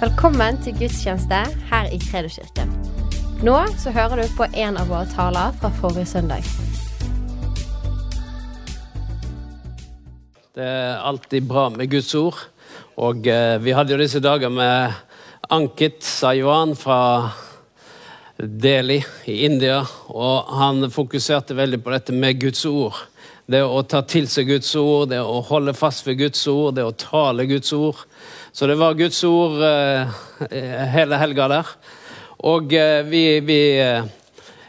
Velkommen til gudstjeneste her i Kredoskirken. Nå så hører du på en av våre taler fra forrige søndag. Det er alltid bra med Guds ord. Og eh, vi hadde jo disse dager med Ankit Sayuan fra Delhi i India. Og han fokuserte veldig på dette med Guds ord. Det å ta til seg Guds ord, det å holde fast ved Guds ord, det å tale Guds ord. Så det var Guds ord eh, hele helga der. Og eh, vi, vi eh,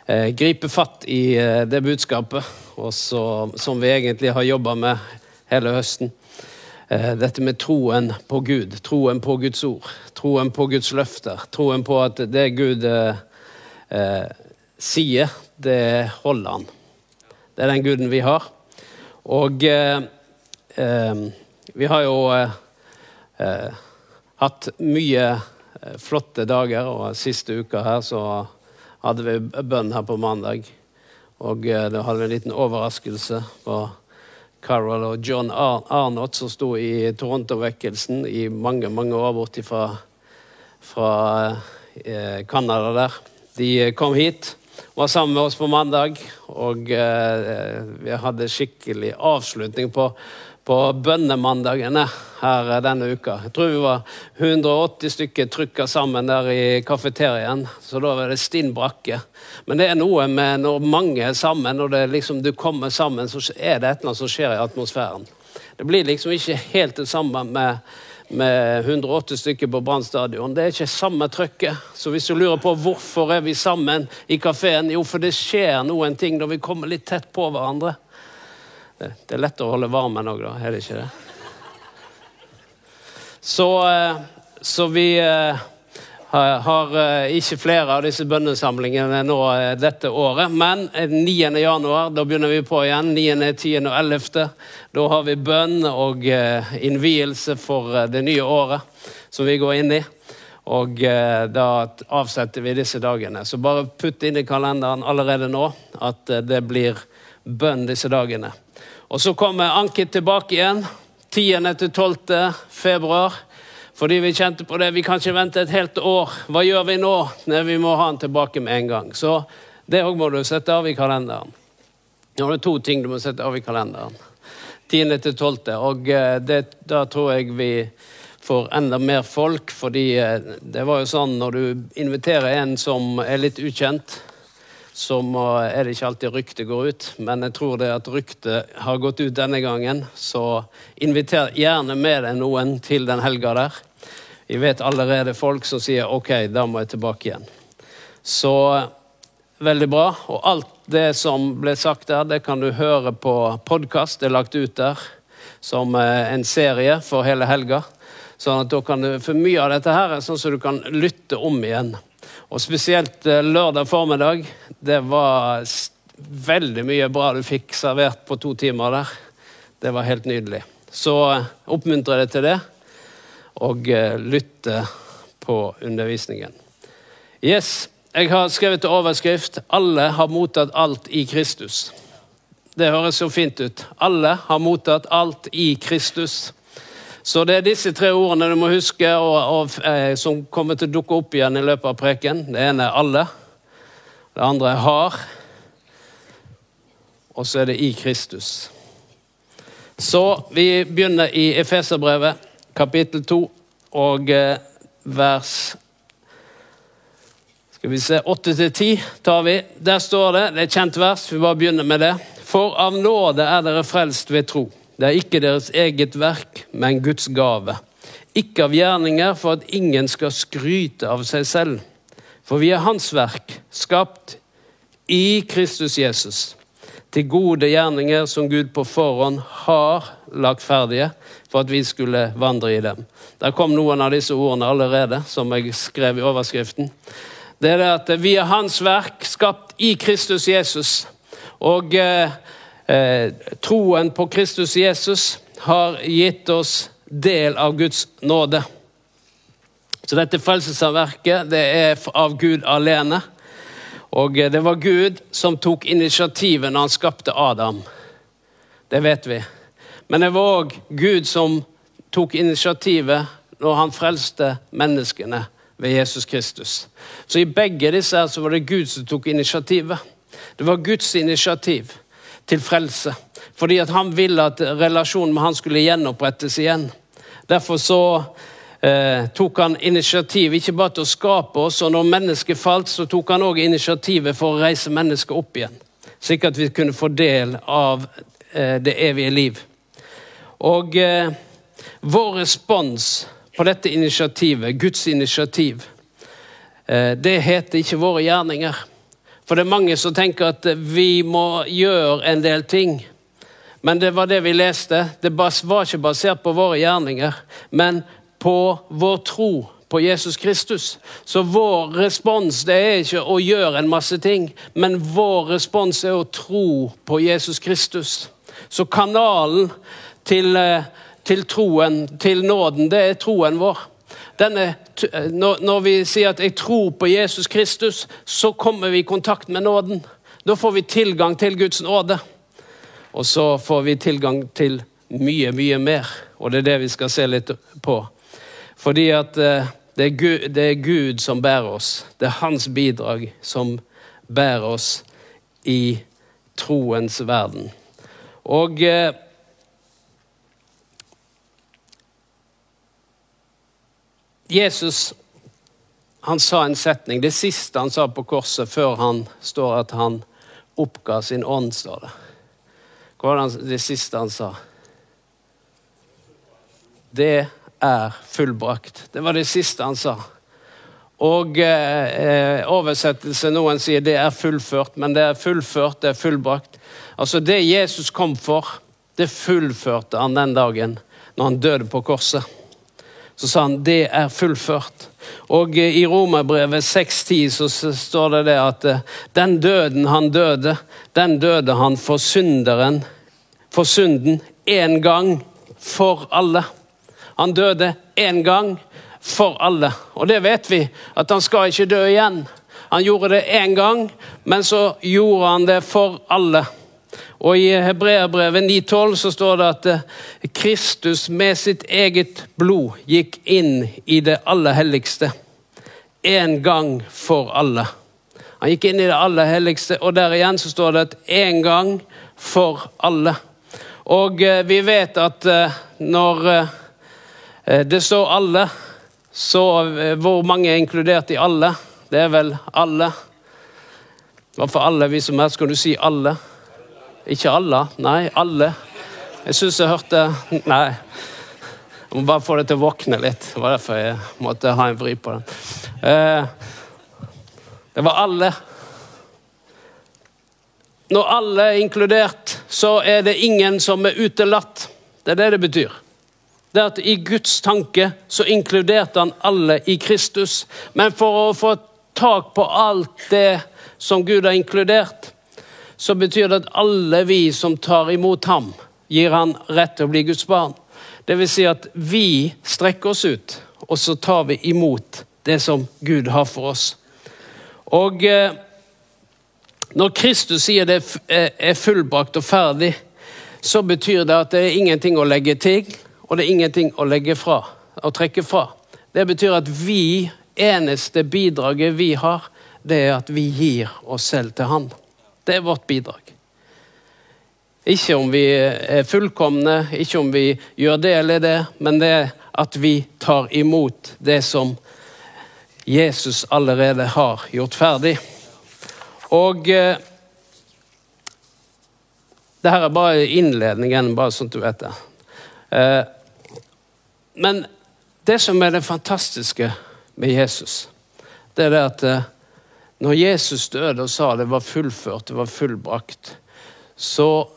eh griper fatt i eh, det budskapet også, som vi egentlig har jobba med hele høsten. Eh, dette med troen på Gud, troen på Guds ord, troen på Guds løfter. Troen på at det Gud sier, det holder han. Det er den guden vi har. Og eh, eh, vi har jo eh, eh hatt mye eh, flotte dager, og siste uka her så hadde vi bønn her på mandag. Og eh, da hadde vi en liten overraskelse på Carol og John Ar Arnott, som sto i Toronto-vekkelsen i mange, mange år bort fra, fra Canada der. De kom hit var sammen med oss på mandag, og eh, vi hadde skikkelig avslutning på, på bønnemandagene her denne uka. Jeg tror vi var 180 stykker trykka sammen der i kafeteriaen, så da var det stinn brakke. Men det er noe med når mange er sammen, når det liksom, du kommer sammen, så er det et eller annet som skjer i atmosfæren. Det blir liksom ikke helt det samme med med 108 stykker på Brann stadion. Det er ikke samme trøkket. Så hvis du lurer på hvorfor er vi sammen i kafeen, jo, for det skjer noen ting når vi kommer litt tett på hverandre. Det er lett å holde varmen òg, da. Er det ikke det? Så, eh, så vi eh, har eh, ikke flere av disse bønnesamlingene nå eh, dette året. Men 9. Eh, januar, da begynner vi på igjen. 9., 10. og 11. Da har vi bønn og innvielse for det nye året som vi går inn i. Og da avsetter vi disse dagene. Så bare putt inn i kalenderen allerede nå at det blir bønn disse dagene. Og så kommer Anki tilbake igjen 10. til 12. februar. Fordi vi kjente på det. Vi kan ikke vente et helt år. Hva gjør vi nå? Nei, vi må ha den tilbake med en gang. Så det òg må du sette av i kalenderen. Nå er det to ting du må sette av i kalenderen. 10. til 12. Og eh, det, da tror jeg vi får enda mer folk, fordi eh, det var jo sånn når du inviterer en som er litt ukjent, så er det ikke alltid ryktet går ut. Men jeg tror det at ryktet har gått ut denne gangen, så inviter gjerne med deg noen til den helga der. Vi vet allerede folk som sier 'OK, da må jeg tilbake igjen'. Så veldig bra. Og alt det som ble sagt der, det kan du høre på podkast. Det er lagt ut der som eh, en serie for hele helga. Sånn at da kan du, For mye av dette her er sånn som du kan lytte om igjen. Og spesielt eh, lørdag formiddag. Det var veldig mye bra du fikk servert på to timer der. Det var helt nydelig. Så eh, oppmuntrer jeg deg til det og lytter lytte på undervisningen. Yes, jeg har skrevet til overskrift 'Alle har mottatt alt i Kristus'. Det høres så fint ut. Alle har mottatt alt i Kristus. Så det er disse tre ordene du må huske, og, og, eh, som kommer til å dukke opp igjen i løpet av preken. Det ene er 'alle'. Det andre er 'har'. Og så er det 'i Kristus'. Så vi begynner i Efeserbrevet kapittel 2 og eh, vers Skal vi se 8-10 tar vi. Der står det, det er et kjent vers, vi bare begynner med det. For av nåde er dere frelst ved tro. Det er ikke deres eget verk, men Guds gave. Ikke av gjerninger for at ingen skal skryte av seg selv. For vi er Hans verk, skapt i Kristus Jesus til gode gjerninger som Gud på forhånd har lagt ferdige for at vi skulle vandre i dem. Der kom noen av disse ordene allerede, som jeg skrev i overskriften. Det er det at vi er Hans verk, skapt i Kristus Jesus. Og eh, eh, troen på Kristus Jesus har gitt oss del av Guds nåde. Så dette frelsesverket det er av Gud alene. Og eh, det var Gud som tok initiativet når han skapte Adam. Det vet vi. Men det var òg Gud som tok initiativet når han frelste menneskene ved Jesus Kristus. Så i begge disse her så var det Gud som tok initiativet. Det var Guds initiativ til frelse. Fordi at han ville at relasjonen med han skulle gjenopprettes igjen. Derfor så eh, tok han initiativ ikke bare til å skape oss, og når mennesket falt, så tok han òg initiativet for å reise mennesket opp igjen. Slik at vi kunne få del av eh, det evige liv. Og eh, vår respons på dette initiativet, Guds initiativ, eh, det heter ikke våre gjerninger. For det er mange som tenker at vi må gjøre en del ting. Men det var det vi leste. Det var ikke basert på våre gjerninger, men på vår tro på Jesus Kristus. Så vår respons det er ikke å gjøre en masse ting, men vår respons er å tro på Jesus Kristus. Så kanalen til, eh, til troen, til nåden, det er troen vår. Denne, når vi sier at 'jeg tror på Jesus Kristus', så kommer vi i kontakt med nåden. Da får vi tilgang til Guds nåde. Og så får vi tilgang til mye, mye mer. Og det er det vi skal se litt på. Fordi at eh, det er Gud, det er Gud som bærer oss. Det er hans bidrag som bærer oss i troens verden. Og Jesus han sa en setning, det siste han sa på korset før han står at han oppga sin ånd. står det. Hva var det, siste han sa? Det er fullbrakt. Det var det siste han sa. Og eh, oversettelse noen sier det er fullført, men det er fullført, det er fullbrakt. Altså Det Jesus kom for, det fullførte han den dagen når han døde på korset så sa han det er fullført. Og eh, i Romerbrevet 6,10 så står det det at eh, den døden han døde, den døde han for synderen, for synden, én gang for alle. Han døde én gang for alle. Og det vet vi, at han skal ikke dø igjen. Han gjorde det én gang, men så gjorde han det for alle. Og I Hebreabrevet 9,12 så står det at eh, Kristus med sitt eget blod gikk inn i det aller helligste. En gang for alle. Han gikk inn i det aller helligste, og der igjen så står det at en gang for alle. Og eh, vi vet at eh, når det står alle, så hvor mange er inkludert i alle? Det er vel alle. Hva for alle vi som helst, kan du si alle? Ikke alle. Nei, alle. Jeg syns jeg hørte Nei. Jeg må bare få det til å våkne litt. Det var derfor jeg måtte ha en vri på den. Eh, det var alle. Når alle er inkludert, så er det ingen som er utelatt. Det er det det betyr. Det er at I Guds tanke så inkluderte han alle i Kristus. Men for å få tak på alt det som Gud har inkludert, så betyr det at alle vi som tar imot ham, gir han rett til å bli Guds barn. Det vil si at vi strekker oss ut, og så tar vi imot det som Gud har for oss. Og eh, når Kristus sier det er fullbrakt og ferdig, så betyr det at det er ingenting å legge til, og det er ingenting å legge fra, å trekke fra. Det betyr at vi, eneste bidraget vi har, det er at vi gir oss selv til Han. Det er vårt bidrag. Ikke om vi er fullkomne, ikke om vi gjør det eller det, men det er at vi tar imot det som Jesus allerede har gjort ferdig. Og eh, det her er bare innledningen, bare sånn at du vet det. Eh, men det som er det fantastiske med Jesus, det er det at eh, når Jesus døde og sa det var fullført, det var fullbrakt, så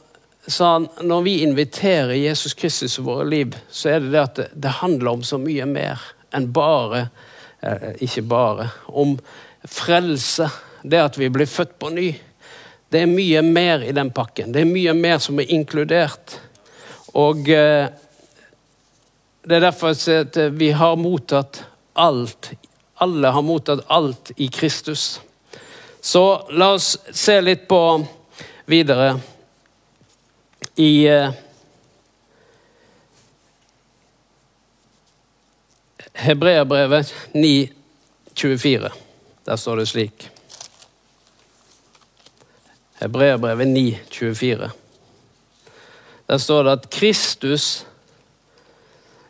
sa han når vi inviterer Jesus Kristus i våre liv, så er det det at det, det handler om så mye mer enn bare eh, Ikke bare. Om frelse. Det at vi blir født på ny. Det er mye mer i den pakken. Det er mye mer som er inkludert. Og eh, det er derfor at vi har mottatt alt. Alle har mottatt alt i Kristus. Så la oss se litt på videre i Hebreabrevet 9,24. Der står det slik. Hebreabrevet 9,24. Der står det at Kristus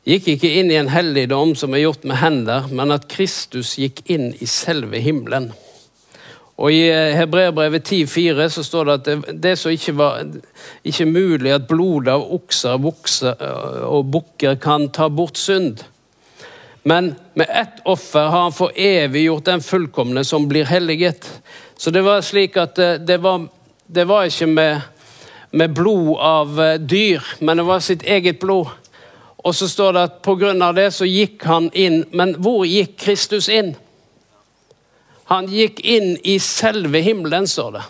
gikk ikke inn i en helligdom som er gjort med hender, men at Kristus gikk inn i selve himmelen. Og I Hebreabrevet 10,4 så står det at det, det som ikke var ikke mulig at blodet av okser vokser, og bukker kan ta bort synd. Men med ett offer har han for evig gjort den fullkomne som blir helliget. Så det var slik at det var, det var ikke med, med blod av dyr, men det var sitt eget blod. Og så står det at pga. det så gikk han inn. Men hvor gikk Kristus inn? Han gikk inn i selve himmelen, står det.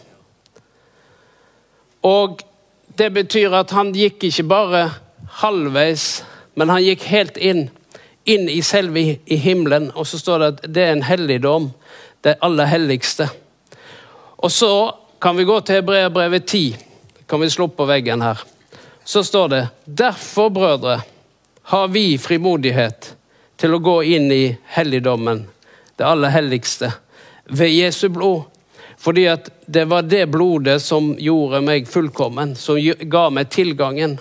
Og det betyr at han gikk ikke bare halvveis, men han gikk helt inn. Inn i selve i himmelen. Og så står det at det er en helligdom. Det aller helligste. Og så kan vi gå til Hebreabrevet 10. Kan vi slå på veggen her. Så står det Derfor, brødre, har vi frimodighet til å gå inn i helligdommen, det aller helligste ved Jesu blod. Fordi at det var det blodet som gjorde meg fullkommen, som ga meg tilgangen.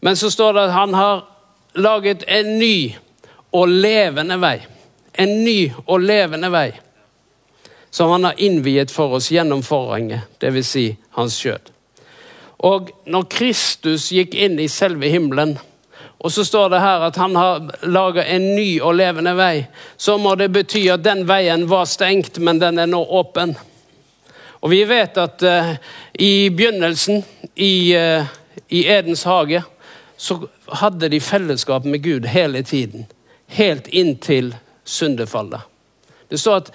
Men så står det at han har laget en ny og levende vei. En ny og levende vei. Som han har innviet for oss gjennom forhenget, dvs. Si hans skjød. Og når Kristus gikk inn i selve himmelen, og så står det her at han har laga en ny og levende vei. Så må det bety at den veien var stengt, men den er nå åpen. Og vi vet at uh, i begynnelsen, i, uh, i, Edens hage, så hadde de fellesskap med Gud hele tiden. Helt inntil syndefallet. Det står at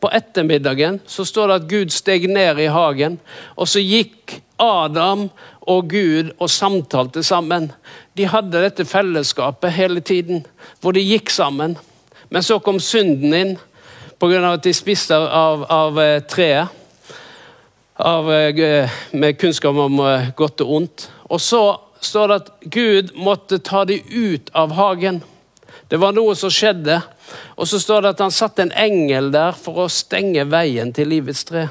På ettermiddagen så står det at Gud steg ned i hagen, og så gikk Adam og Gud og samtalte sammen. De hadde dette fellesskapet hele tiden, hvor de gikk sammen. Men så kom synden inn pga. at de spiste av, av eh, treet. Av, eh, med kunnskap om eh, godt og ondt. Og så står det at Gud måtte ta dem ut av hagen. Det var noe som skjedde. Og så står det at han satte en engel der for å stenge veien til livets tre.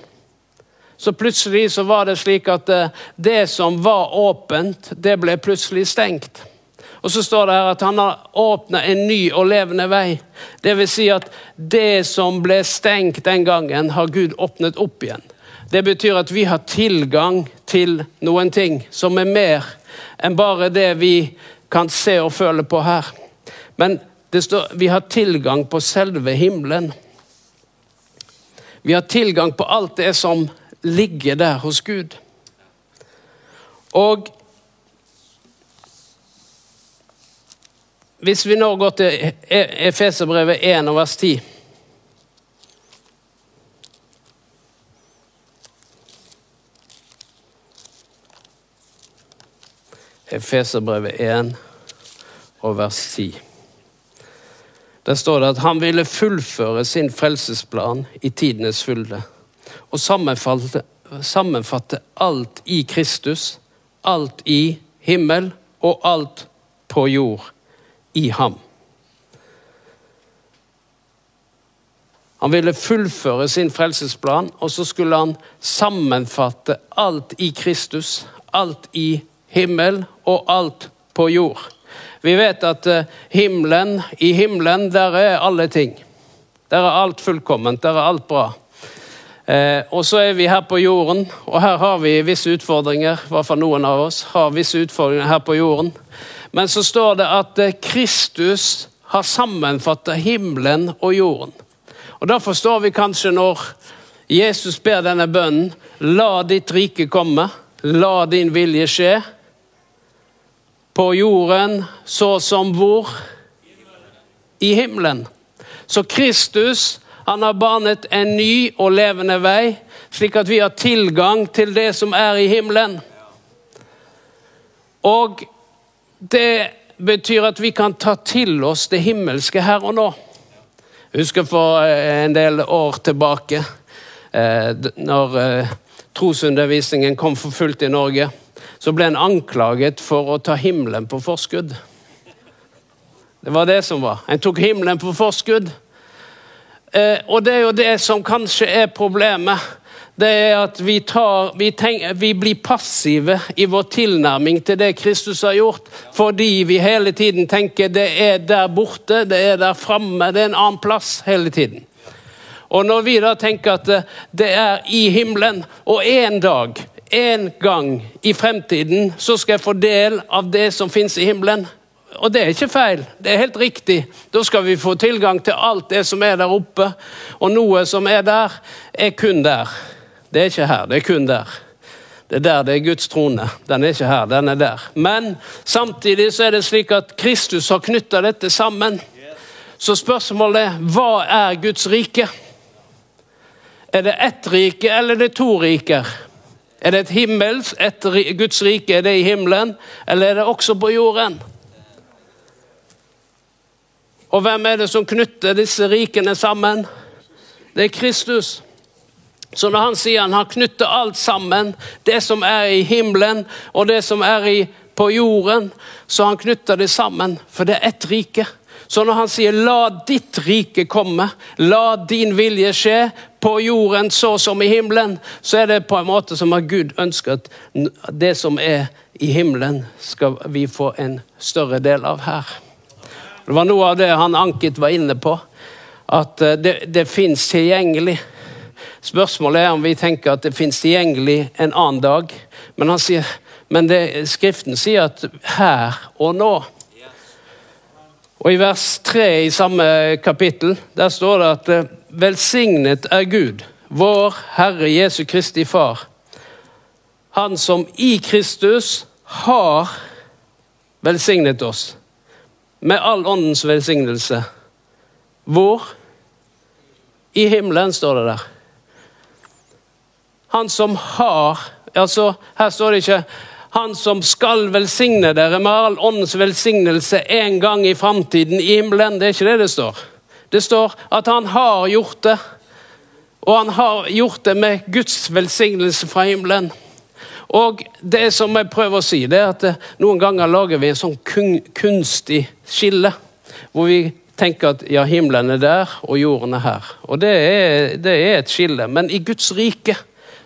Så plutselig så var det slik at eh, det som var åpent, det ble plutselig stengt. Og så står det her at han har åpna en ny og levende vei. Det vil si at det som ble stengt den gangen, har Gud åpnet opp igjen. Det betyr at vi har tilgang til noen ting som er mer enn bare det vi kan se og føle på her. Men står, vi har tilgang på selve himmelen. Vi har tilgang på alt det som ligger der hos Gud. Og Hvis vi nå går til e- Efeserbrevet 1 og vers 10 Efeserbrevet 1 og vers 10. Der står det at han ville fullføre sin frelsesplan i tidenes fylde og sammenfatte, alt i Kristus, alt i himmel og alt på jord i ham. Han ville fullføre sin frelsesplan, og så skulle han sammenfatte alt i Kristus, alt i himmel og alt på jord. Vi vet at eh, himmelen, i himmelen der er alle ting. Der er alt fullkomment, der er alt bra. Eh, og så er vi her på jorden, og her har vi visse utfordringer. I hvert fall noen av oss har visse utfordringer her på jorden. Men så står det at eh, Kristus har sammenfattet himmelen og jorden. Og Da forstår vi kanskje når Jesus ber denne bønnen La ditt rike komme, la din vilje skje. På jorden så som hvor? I himmelen. Så Kristus han har banet en ny og levende vei, slik at vi har tilgang til det som er i himmelen. Og det betyr at vi kan ta til oss det himmelske her og nå. Jeg husker for eh, en del år tilbake, eh, når eh, trosundervisningen kom for fullt i Norge, så ble en anklaget for å ta himmelen på forskudd. Det var det som var. En tok himmelen på forskudd. Eh, og det er jo det som kanskje er problemet. Det er at vi, tar, vi, tenker, vi blir passive i vår tilnærming til det Kristus har gjort, fordi vi hele tiden tenker det er der borte, det er der framme, det er en annen plass hele tiden. Og når vi da tenker at eh, det er i himmelen, og en dag, en gang i fremtiden, så skal jeg få del av det som fins i himmelen, og det er ikke feil, det er helt riktig. Da skal vi få tilgang til alt det som er der oppe. Og noe som er der, er kun der. Det er ikke her, det er kun der. Det er der det er Guds trone. Den er ikke her, den er der. Men samtidig så er det slik at Kristus har knytta dette sammen. Så spørsmålet er hva er Guds rike? Er det ett rike eller er det to riker? Er det et himmels, et Guds rike, er det i himmelen, eller er det også på jorden? Og hvem er det som knytter disse rikene sammen? Det er Kristus. Så når han sier han har knyttet alt sammen, det som er i himmelen og det som er i, på jorden, så han knytter det sammen, for det er ett rike. Så når han sier 'la ditt rike komme', 'la din vilje skje', på jorden så som i himmelen, så er det på en måte som at Gud ønsker at det som er i himmelen, skal vi få en større del av her. Det var noe av det han Ankit var inne på. At eh, det, det fins tilgjengelig. Spørsmålet er om vi tenker at det fins tilgjengelig en annen dag. Men, sier, men det, Skriften sier at her og nå. Og I vers 3 i samme kapittel der står det at eh, velsignet er Gud, vår Herre Jesu Kristi Far. Han som i Kristus har velsignet oss med all åndens velsignelse. Hvor? I himmelen, står det der. Han som har altså Her står det ikke 'Han som skal velsigne dere med all åndens velsignelse en gang i framtiden i himmelen'. Det er ikke det det står. Det står at han har gjort det. Og han har gjort det med Guds velsignelse fra himmelen. Og det som jeg prøver å si, det er at eh, noen ganger lager vi en sånn kunstig skille. Hvor vi tenker at ja, himmelen er der, og jorden er her. Og det er, det er et skille. Men i Guds rike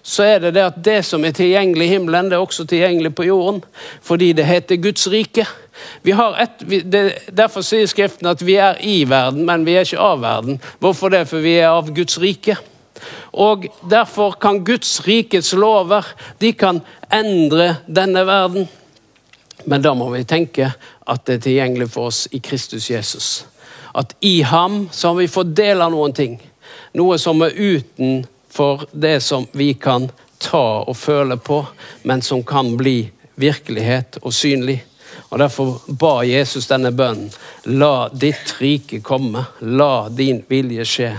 så er det det at det som er tilgjengelig i himmelen, det er også tilgjengelig på jorden. Fordi det heter Guds rike. Et, det, derfor sier Skriften at vi er i verden, men vi er ikke av verden. Hvorfor det? For vi er av Guds rike. Og Derfor kan Guds rikets lover de kan endre denne verden. Men da må vi tenke at det er tilgjengelig for oss i Kristus Jesus. At i ham så har vi fått del av noen ting. Noe som er utenfor det som vi kan ta og føle på, men som kan bli virkelighet og synlig. Og Derfor ba Jesus denne bønnen. La ditt rike komme. La din vilje skje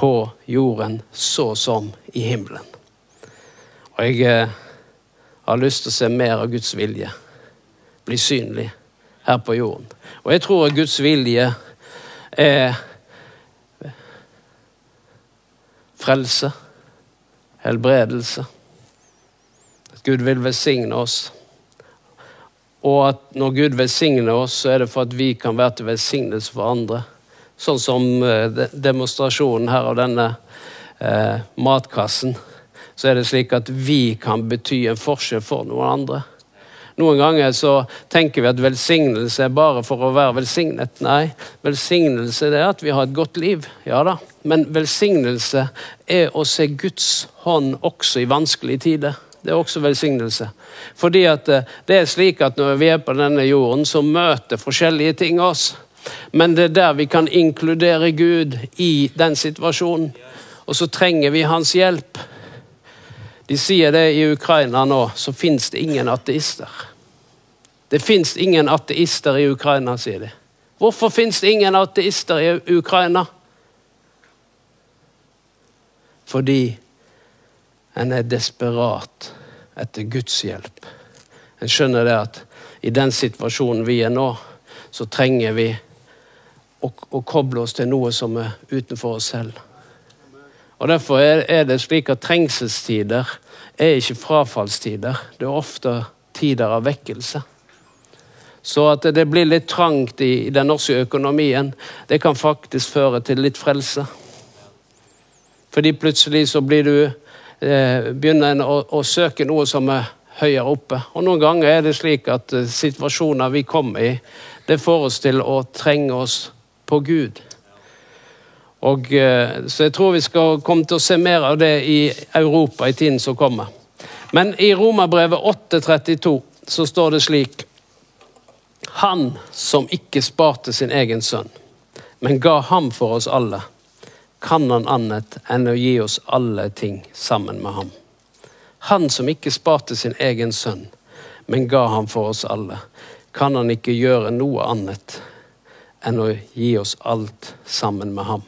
på jorden så som i himmelen. Og jeg eh, har lyst til å se mer av Guds vilje bli synlig her på jorden. Og jeg tror at Guds vilje er frelse, helbredelse. At Gud vil velsigne oss. Og at når Gud velsigner oss, så er det for at vi kan være til velsignelse for andre. Sånn som eh, demonstrasjonen her av denne eh, matkassen. Så er det slik at vi kan bety en forskjell for noen andre. Noen ganger så tenker vi at velsignelse er bare for å være velsignet. Nei, velsignelse er at vi har et godt liv. Ja da. Men velsignelse er å se Guds hånd også i vanskelige tider. Det er også velsignelse. Fordi at eh, det er slik at når vi er på denne jorden, så møter forskjellige ting oss. Men det er der vi kan inkludere Gud i den situasjonen. Og så trenger vi hans hjelp. De sier det i Ukraina nå, så fins det ingen ateister. Det fins ingen ateister i Ukraina, sier de. Hvorfor fins det ingen ateister i Ukraina? Fordi en er desperat etter Guds hjelp. En skjønner det at i den situasjonen vi er nå, så trenger vi og, og koble oss til noe som er utenfor oss selv. Og Derfor er det slik at trengselstider er ikke frafallstider. Det er ofte tider av vekkelse. Så at det blir litt trangt i den norske økonomien, det kan faktisk føre til litt frelse. Fordi plutselig så blir du eh, begynner en å, å, søke noe som er høyere oppe. Og noen ganger er det slik at eh, situasjoner vi kommer i, det får oss til å trenge oss på Gud. Og, eh, så jeg tror vi skal komme til å se mer av det i Europa i tiden som kommer. Men i Romerbrevet 8,32 så står det slik Han som ikke sparte sin egen sønn, men ga ham for oss alle, kan han annet enn å gi oss alle ting sammen med ham. Han som ikke sparte sin egen sønn, men ga ham for oss alle, kan han ikke gjøre noe annet enn å gi oss alt sammen med ham.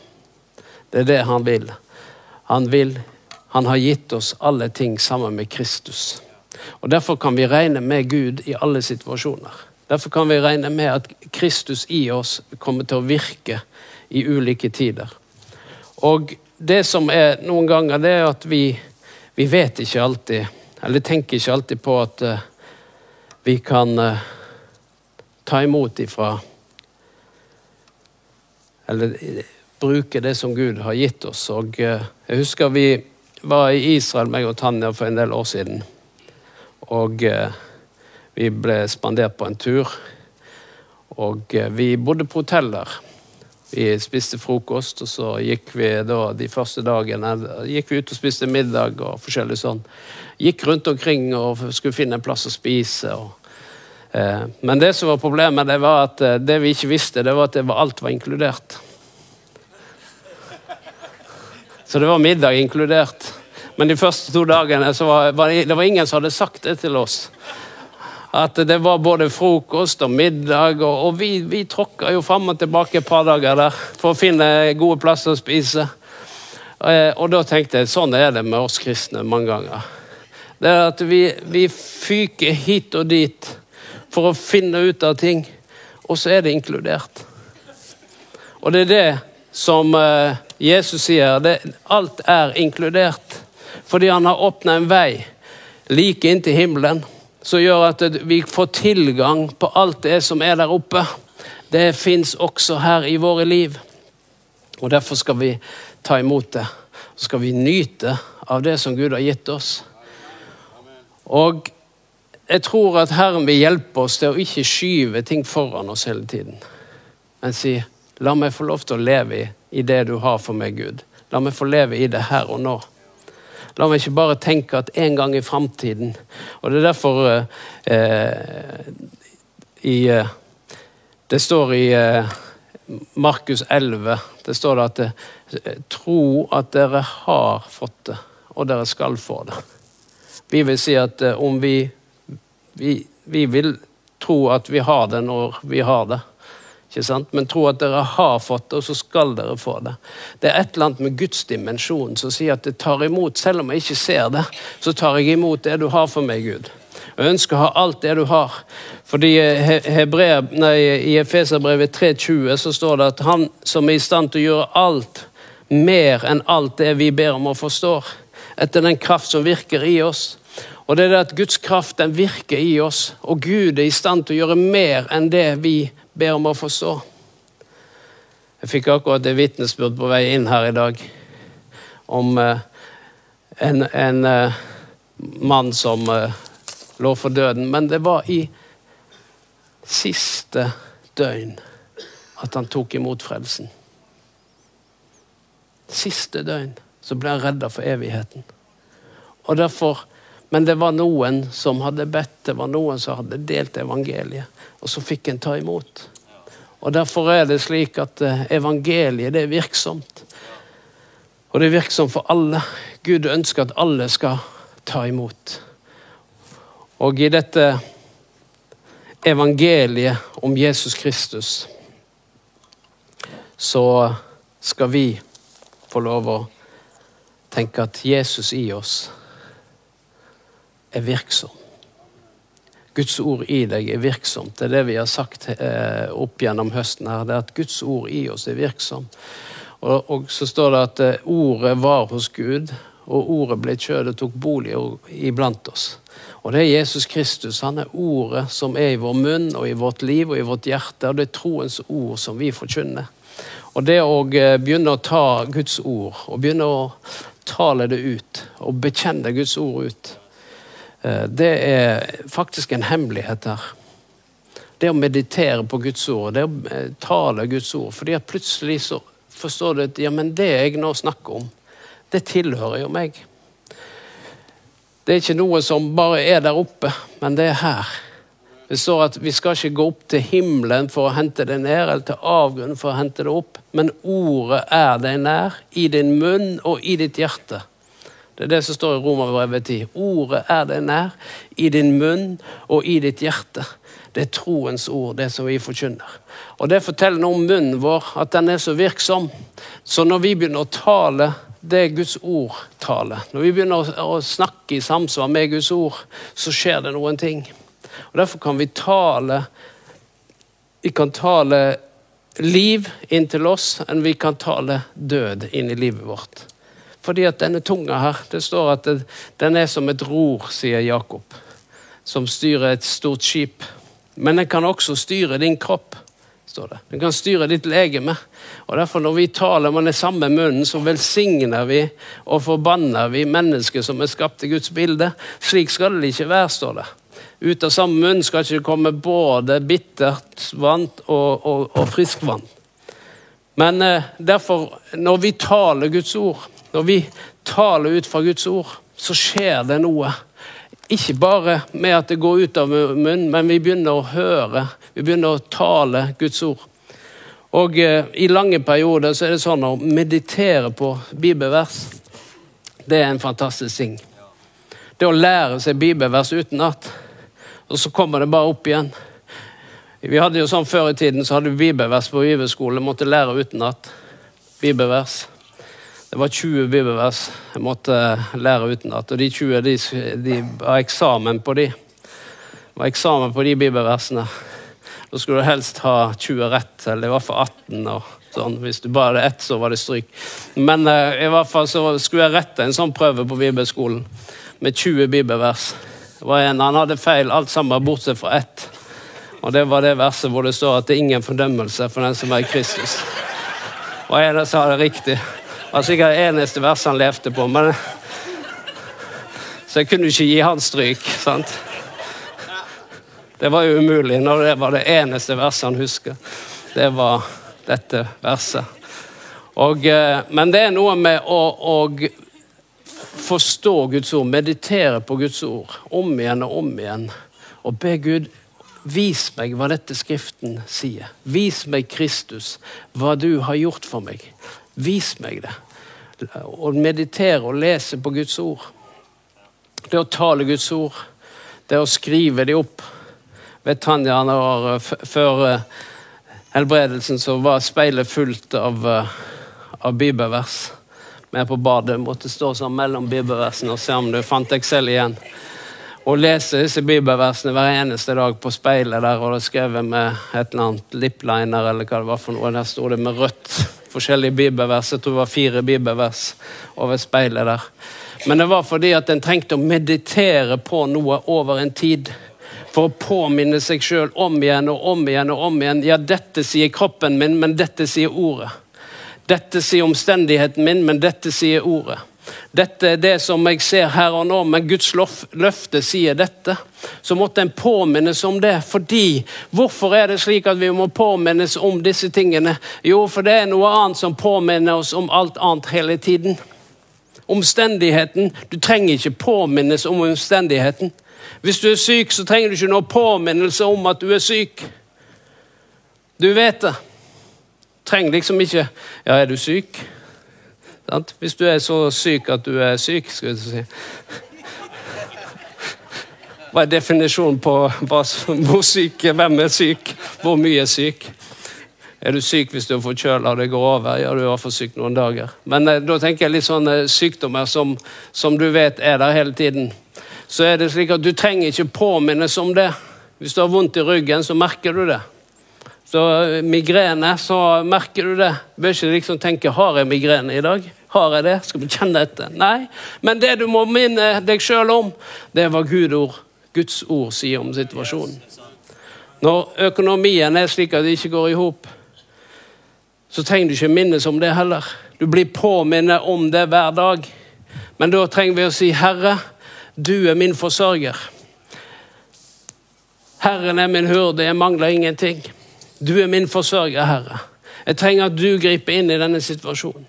Det er det han vil. Han vil Han har gitt oss alle ting sammen med Kristus. Og Derfor kan vi regne med Gud i alle situasjoner. Derfor kan vi regne med at Kristus i oss kommer til å virke i ulike tider. Og det som er noen ganger, det er at vi, vi vet ikke alltid, eller tenker ikke alltid på at uh, vi kan uh, ta imot ifra Eller bruke det som Gud har gitt oss. Og eh, jeg husker vi var i Israel, meg og Tanja, for en del år siden. Og eh, vi ble spandert på en tur. Og eh, vi bodde på hotell der. Vi spiste frokost, og så gikk vi da de første dagene gikk vi ut og spiste middag og forskjellig sånn. Gikk rundt omkring og skulle finne en plass å spise. Og, men det som var problemet, det var at det vi ikke visste, det var at det var, alt var inkludert. Så det var middag inkludert. Men de første to dagene så var, det var ingen som hadde sagt det til oss. At det var både frokost og middag, og, og vi, vi tråkka jo fram og tilbake et par dager der for å finne gode plasser å spise. Eh, og da tenkte jeg sånn er det med oss kristne mange ganger. Det er at vi, vi fyker hit og dit for å finne ut av ting, og så er det inkludert. Og det er det som eh, Jesus sier, det, alt er inkludert. Fordi han har åpna en vei like inn til himmelen, som gjør at vi får tilgang på alt det som er der oppe. Det fins også her i våre liv. Og Derfor skal vi ta imot det. Så skal vi nyte av det som Gud har gitt oss. Og jeg tror at Herren vil hjelpe oss til å ikke skyve ting foran oss hele tiden, men si La meg få lov til å leve i, i det du har for meg, Gud. La meg få leve i det her og nå. La meg ikke bare tenke at en gang i framtiden Og det er derfor eh, i, eh, Det står i eh, Markus 11 det står det at eh, tro at dere har fått det, og dere skal få det. Vi vil si at eh, om vi, vi, vi vil tro at vi har det når vi har det. Ikke sant? Men tro at dere har fått det, og så skal dere få det. Det er et eller annet med Guds dimensjon som sier at det tar imot. Selv om jeg ikke ser det, så tar jeg imot det du har for meg, Gud. Jeg ønsker å ha alt det du har. Fordi Hebrev, nei, I Efeserbrevet 3,20 så står det at han som er i stand til å gjøre alt, mer enn alt det vi ber om og forstår, etter den kraft som virker i oss. Og det er det at Guds kraft den virker i oss, og Gud er i stand til å gjøre mer enn det vi ber om å forstå. Jeg fikk akkurat et vitnesbyrd på vei inn her i dag om eh, en, en eh, mann som eh, lå for døden. Men det var i siste døgn at han tok imot frelsen. Siste døgn så ble han redda for evigheten. Og derfor, Men det var noen som hadde bedt, det var noen som hadde delt evangeliet og så fikk en ta imot. Og Derfor er det slik at eh, evangeliet det er virksomt. Og det er virksomt for alle. Gud ønsker at alle skal ta imot. Og i dette evangeliet om Jesus Kristus så skal vi få lov å tenke at Jesus i oss er virksom. Guds ord i deg er virksomt. Det er det vi har sagt eh, opp gjennom høsten. her, det er At Guds ord i oss er virksomt. Og, og så står det at eh, ordet var hos Gud, og ordet ble kjød og tok bolig iblant oss. Og det er Jesus Kristus. Han er ordet som er i vår munn og i vårt liv og i vårt hjerte. Og det er troens ord som vi forkynner. Og det å eh, begynne å ta Guds ord og begynne å tale det ut og bekjenne Guds ord ut, det er faktisk en hemmelighet her. Det å meditere på Guds ord, det å eh, tale Guds ord. fordi at plutselig så forstår du at ja, men det jeg nå snakker om, det tilhører jo meg. Det er ikke noe som bare er der oppe, men det er her. Det står at vi skal ikke gå opp til himmelen for å hente det ned, eller til avgrunnen for å hente det opp, men ordet er deg nær, i din munn og i ditt hjerte. Det er det som står i Romerbrevet 10. Ordet er deg nær, i din munn og i ditt hjerte. Det er troens ord, det som vi forkynner. Og Det forteller noe om munnen vår, at den er så virksom. Så når vi begynner å tale det Guds ord taler, når vi begynner å, snakke i samsvar med Guds ord, så skjer det noen ting. Og Derfor kan vi tale Vi kan tale liv inn til oss, enn vi kan tale død inn i livet vårt. Fordi at denne tunga her, det står at den er som et ror, sier Jakob, som styrer et stort skip. Men den kan også styre din kropp. står det. Den kan styre ditt legeme. Og derfor Når vi taler med den samme munnen, så velsigner vi og forbanner vi mennesker som er skapt i Guds bilde. Slik skal det ikke være, står det. Ut av samme munn skal ikke komme både bittert vann og, og, og friskt vann. Men eh, derfor, når vi taler Guds ord, når vi taler ut fra Guds ord, så skjer det noe ikke bare med at det går ut av munnen, men vi begynner å høre. Vi begynner å tale Guds ord. Og eh, I lange perioder så er det sånn å meditere på bibelvers. Det er en fantastisk ting. Det å lære seg bibelvers utenat, og så kommer det bare opp igjen. Vi hadde jo sånn Før i tiden så hadde vi bibelvers på bibelskole. Måtte lære utenat. Bibelvers. Det var 20 bibelvers jeg måtte lære utenat. Og de 20 de, de var eksamen på de. Var eksamen på de bibelversene. Da skulle du helst ha 20 rett, eller i hvert fall 18. og sånn. Hvis du bare hadde ett, så var det stryk. Men uh, i hvert fall så skulle jeg rette en sånn prøve på bibelskolen med 20 bibelvers. Det var en, Han hadde feil alt sammen bortsett fra ett. Og det var det verset hvor det står at det er ingen fordømmelse for den som er i Kristus. Og en sa det riktig var sikkert det eneste verset han levde på. Men, så jeg kunne ikke gi han stryk. sant? Det var jo umulig når det var det eneste verset han husker. Det var dette verset. Og, eh, men det er noe med å, å forstå Guds ord, meditere på Guds ord om igjen og om igjen. Og be Gud Vis meg hva dette Skriften sier. Vis meg Kristus, hva du har gjort for meg. Vis meg det. Å meditere og lese på Guds ord. Det å tale Guds ord. Det å skrive de opp. Vet Tanja, når, Før eh, helbredelsen så var speilet fullt av, eh, av bibelvers. Vi på badet måtte stå sånn mellom bibelversene og se om du fant Excel igjen. Og lese disse bibelversene hver eneste dag på speilet der, og det skrevet med et eller annet lipliner eller hva det var for noe. Der sto det med rødt forskjellige bibelvers. Jeg tror det var fire bibelvers over speilet der. Men det var fordi at en trengte å meditere på noe over en tid. For å påminne seg sjøl om igjen og om igjen og om igjen. Ja, dette sier kroppen min, men dette sier ordet. Dette sier omstendigheten min, men dette sier ordet. Dette er det som jeg ser her og nå, men Guds løfte sier dette. Så måtte en påminnes om det. Fordi Hvorfor er det slik at vi må påminnes om disse tingene? Jo, for det er noe annet som påminner oss om alt annet hele tiden. Omstendigheten. Du trenger ikke påminnes om omstendigheten. Hvis du er syk, så trenger du ikke noe påminnelse om at du er syk. Du vet det. Trenger liksom ikke Ja, er du syk? Hvis du er så syk at du er syk, skal jeg si Hva er definisjonen på hvor syk Hvem er syk? Hvor mye er syk? Er du syk hvis du er forkjøla og det går over? Ja, du er for syk noen dager. Men eh, da tenker jeg litt sånne sykdommer som, som, du vet er der hele tiden. Så er det slik at du trenger ikke påminnes om det. Hvis du har vondt i ryggen, så merker du det. Så migrene, så merker du det. Du bør ikke liksom tenke 'har jeg migrene i dag'? Har jeg det? Skal vi kjenne etter? Nei. Men det du må minne deg sjøl om, det er hva Gud Guds ord sier om situasjonen. Når økonomien er slik at det ikke går i hop, så trenger du ikke minnes om det heller. Du blir påminnet om det hver dag. Men da trenger vi å si, Herre, du er min forsørger. Herren er min hurde, jeg mangler ingenting. Du er min forsørger, Herre. Jeg trenger at du griper inn i denne situasjonen.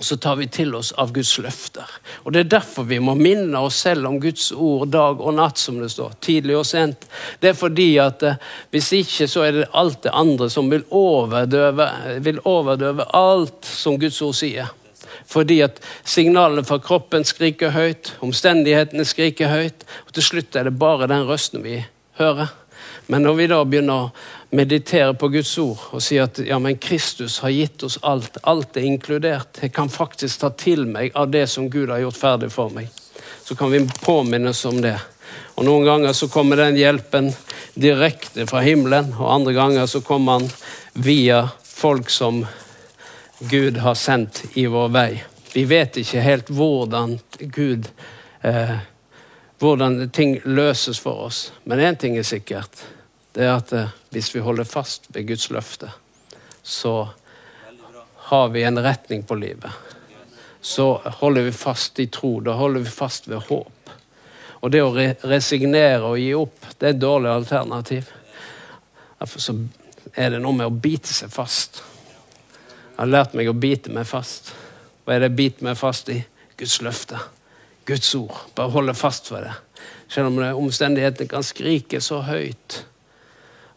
Så tar vi til oss av Guds løfter. Og Det er derfor vi må minne oss selv om Guds ord dag og natt, som det står. Tidlig og sent. Det er fordi at eh, hvis ikke, så er det alt det andre som vil overdøve, vil overdøve alt som Guds ord sier. Fordi at signalene fra kroppen skriker høyt, omstendighetene skriker høyt, og til slutt er det bare den røsten vi hører. Men når vi da begynner å meditere på Guds ord og sier at ja, men Kristus har gitt oss alt, alt er inkludert, jeg kan faktisk ta til meg av det som Gud har gjort ferdig for meg, så kan vi påminnes om det. Og Noen ganger så kommer den hjelpen direkte fra himmelen, og andre ganger så kommer den via folk som Gud har sendt i vår vei. Vi vet ikke helt hvordan Gud eh, hvordan ting løses for oss. Men én ting er sikkert. Det er at eh, hvis vi holder fast ved Guds løfte, så har vi en retning på livet. Så holder vi fast i tro. Da holder vi fast ved håp. Og det å re resignere og gi opp, det er et dårlig alternativ. Derfor så er det noe med å bite seg fast. Jeg har lært meg å bite meg fast. Hva er det jeg biter meg fast i? Guds løfte. Guds ord. Bare holde fast ved det. Selv om omstendighetene kan skrike så høyt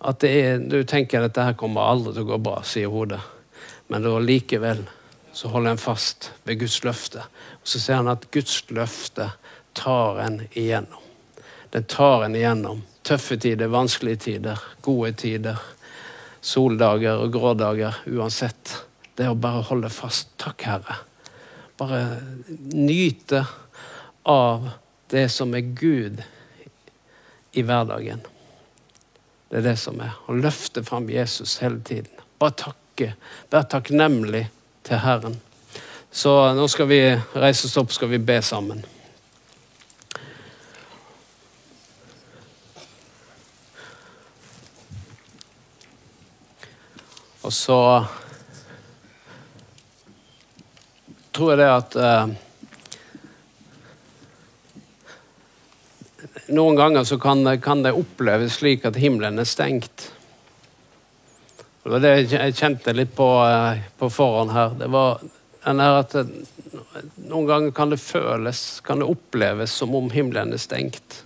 at er, du tenker at dette her kommer aldri til å gå bra, sier hodet. Men da likevel så holder en fast ved Guds løfte. Og så ser han at Guds løfte tar en igjennom. Den tar en igjennom tøffe tider, vanskelige tider, gode tider. Soldager og grådager, uansett. Det å bare holde fast. Takk, Herre. Bare nyte av det som er Gud i hverdagen. Det er det som er. Å løfte fram Jesus hele tiden. Bare takke. Vær takknemlig til Herren. Så nå skal vi reise oss opp, skal vi be sammen. Og så tror jeg det at noen ganger så kan det, kan det, oppleves slik at himmelen er stengt. Det var det jeg kjente litt på, eh, på forhånd her. Det var den her at det, Noen ganger kan det føles, kan det oppleves som om himmelen er stengt.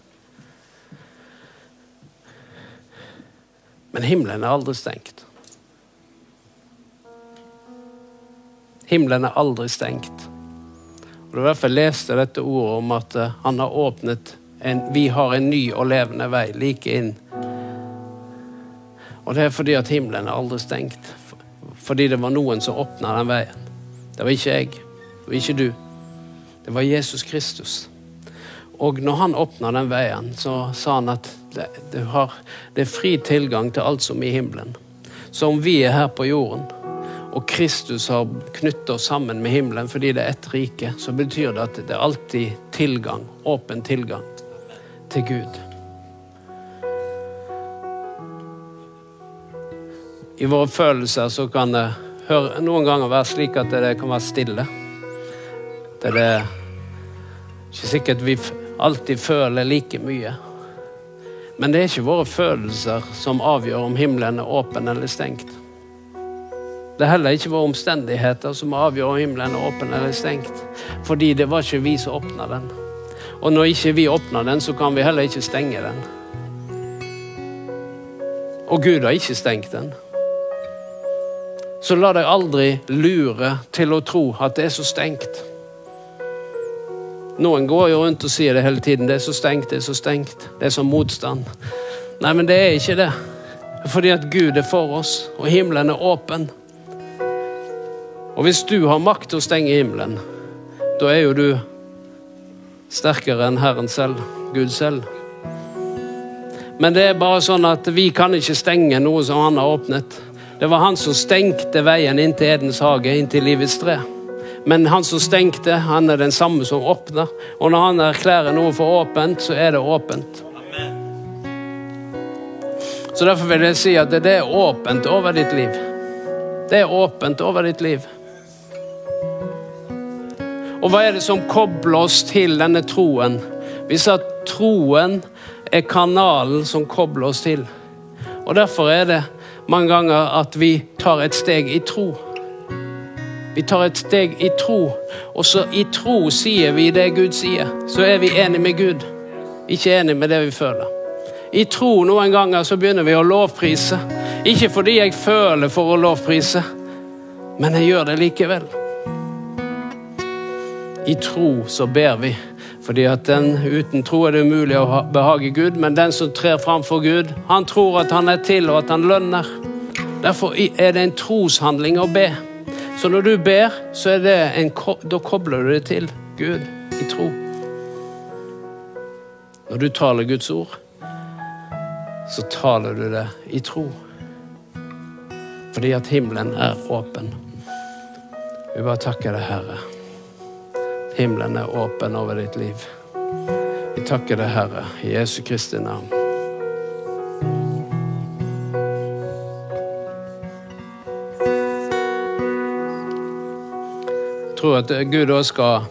Men himmelen er aldri stengt. Himmelen er aldri stengt. Og Det var derfor jeg leste dette ordet om at eh, han har åpnet en, vi har en ny og levende vei like inn. Og det er fordi at himmelen er aldri stengt. Fordi det var noen som åpna den veien. Det var ikke jeg. Det var ikke du. Det var Jesus Kristus. Og når han åpna den veien, så sa han at det, det, har, det er fri tilgang til alt som er i himmelen. Så om vi er her på jorden, og Kristus har knyttet oss sammen med himmelen fordi det er ett rike, så betyr det at det er alltid tilgang. Åpen tilgang til Gud. I våre følelser så kan det noen ganger være slik at det kan være stille. Det er ikke sikkert vi alltid føler like mye. Men det er ikke våre følelser som avgjør om himmelen er åpen eller stengt. Det er heller ikke våre omstendigheter som avgjør om himmelen er åpen eller stengt. Fordi det var ikke vi som åpna den. Og når ikke vi åpner den, så kan vi heller ikke stenge den. Og Gud har ikke stengt den. Så la deg aldri lure til å tro at det er så stengt. Noen går jo rundt og sier det hele tiden. Det er så stengt, det er så stengt. Det er så motstand. Nei, men det er ikke det. Fordi at Gud er for oss, og himmelen er åpen. Og hvis du har makt til å stenge himmelen, da er jo du sterkere enn Herren selv, Gud selv. Men det er bare sånn at vi kan ikke stenge noe som han har åpnet. Det var han som stengte veien inn til Edens hage, inn til livets tre. Men han som stengte, han er den samme som åpner. Og når han erklærer noe for åpent, så er det åpent. Så derfor vil jeg si at det er åpent over ditt liv. Det er åpent over ditt liv. Og hva er det som kobler oss til denne troen? Vi sa at troen er kanalen som kobler oss til. Og derfor er det mange ganger at vi tar et steg i tro. Vi tar et steg i tro, og så i tro sier vi det Gud sier. Så er vi enige med Gud, ikke enige med det vi føler. I tro noen ganger så begynner vi å lovprise. Ikke fordi jeg føler for å lovprise, men jeg gjør det likevel. I tro så ber vi, fordi at den uten tro er det umulig å behage Gud, men den som trer fram for Gud, han tror at han er til, og at han lønner. Derfor er det en troshandling å be. Så når du ber, så er det en, da kobler du det til Gud i tro. Når du taler Guds ord, så taler du det i tro. Fordi at himmelen er åpen. Vi bare takker deg, Herre. Himmelen er åpen over ditt liv. Vi takker deg, Herre, i Jesu Kristi navn. Jeg tror at Gud òg skal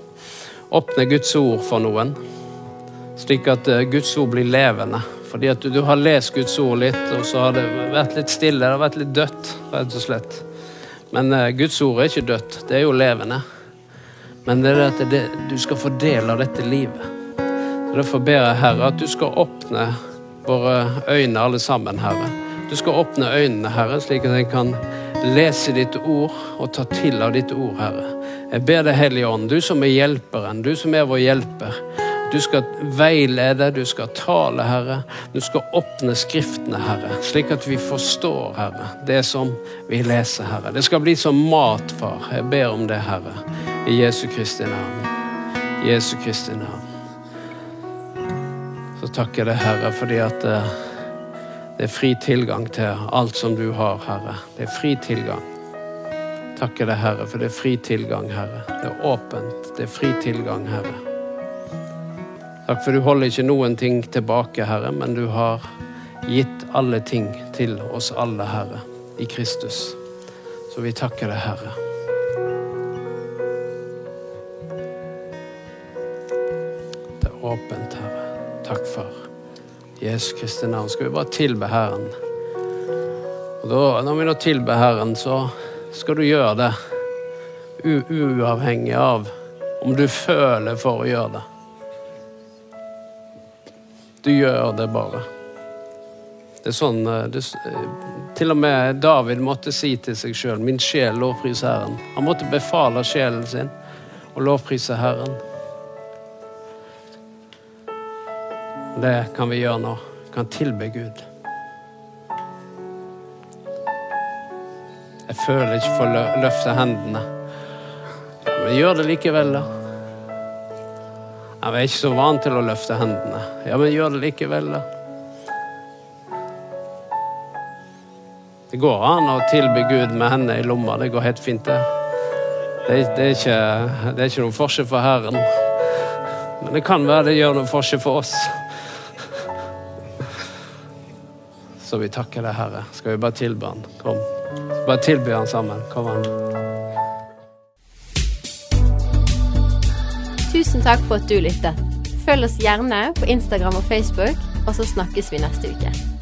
åpne Guds ord for noen. Slik at eh, Guds ord blir levende. Fordi at du, du har lest Guds ord litt, og så har det vært litt stille. Det har vært litt dødt, rett og slett. Men uh, Guds ord er ikke dødt, det er jo levende. Men det er at det, du skal få del av dette livet. Så Derfor ber jeg, Herre, at du skal åpne våre øyne, alle sammen, Herre. Du skal åpne øynene, Herre, slik at jeg kan lese ditt ord og ta til av ditt ord, Herre. Jeg ber deg, Hellige Ånd, du som er hjelperen, du som er vår hjelper. Du skal veilede, du skal tale, Herre. Du skal åpne Skriftene, Herre, slik at vi forstår, Herre, det som vi leser, Herre. Det skal bli som mat, far. Jeg ber om det, Herre. I Jesu Kristi navn. Jesu Kristi navn. Så takker jeg deg, Herre, fordi at uh, det er fri tilgang til alt som du har, Herre. Det er fri tilgang. Takker deg, Herre, for det er fri tilgang, Herre. Det er åpent. Det er fri tilgang, Herre. Takk for du holder ikke noen ting tilbake, Herre, men du har gitt alle ting til oss alle, Herre, i Kristus. Så vi takker deg, Herre. Åpent, Herre. Takk, for Jesu Kristi navn skal vi bare tilbe Herren. Og da, Når vi nå tilber Herren, så skal du gjøre det uavhengig av om du føler for å gjøre det. Du gjør det bare. Det er sånn eh, det, Til og med David måtte si til seg sjøl 'Min sjel lovpriser Herren'. Han måtte befale sjelen sin å lovprise Herren. Det kan vi gjøre nå. Vi kan tilbe Gud. Jeg føler ikke for å løfte hendene. Men gjør det likevel, da. Jeg er ikke så vant til å løfte hendene. Ja, men gjør det likevel, da. Det går an å tilby Gud med hendene i lomma. Det går helt fint, det. Det er, det er, ikke, det er ikke noen forskjell for Herren. Men det kan være det gjør noen forskjell for oss. Så vi takker deg, Herre. Skal vi bare tilbe Han? Kom. Bare tilby Han sammen. Kom an. Tusen takk for at du lyttet. Følg oss gjerne på Instagram og Facebook, og så snakkes vi neste uke.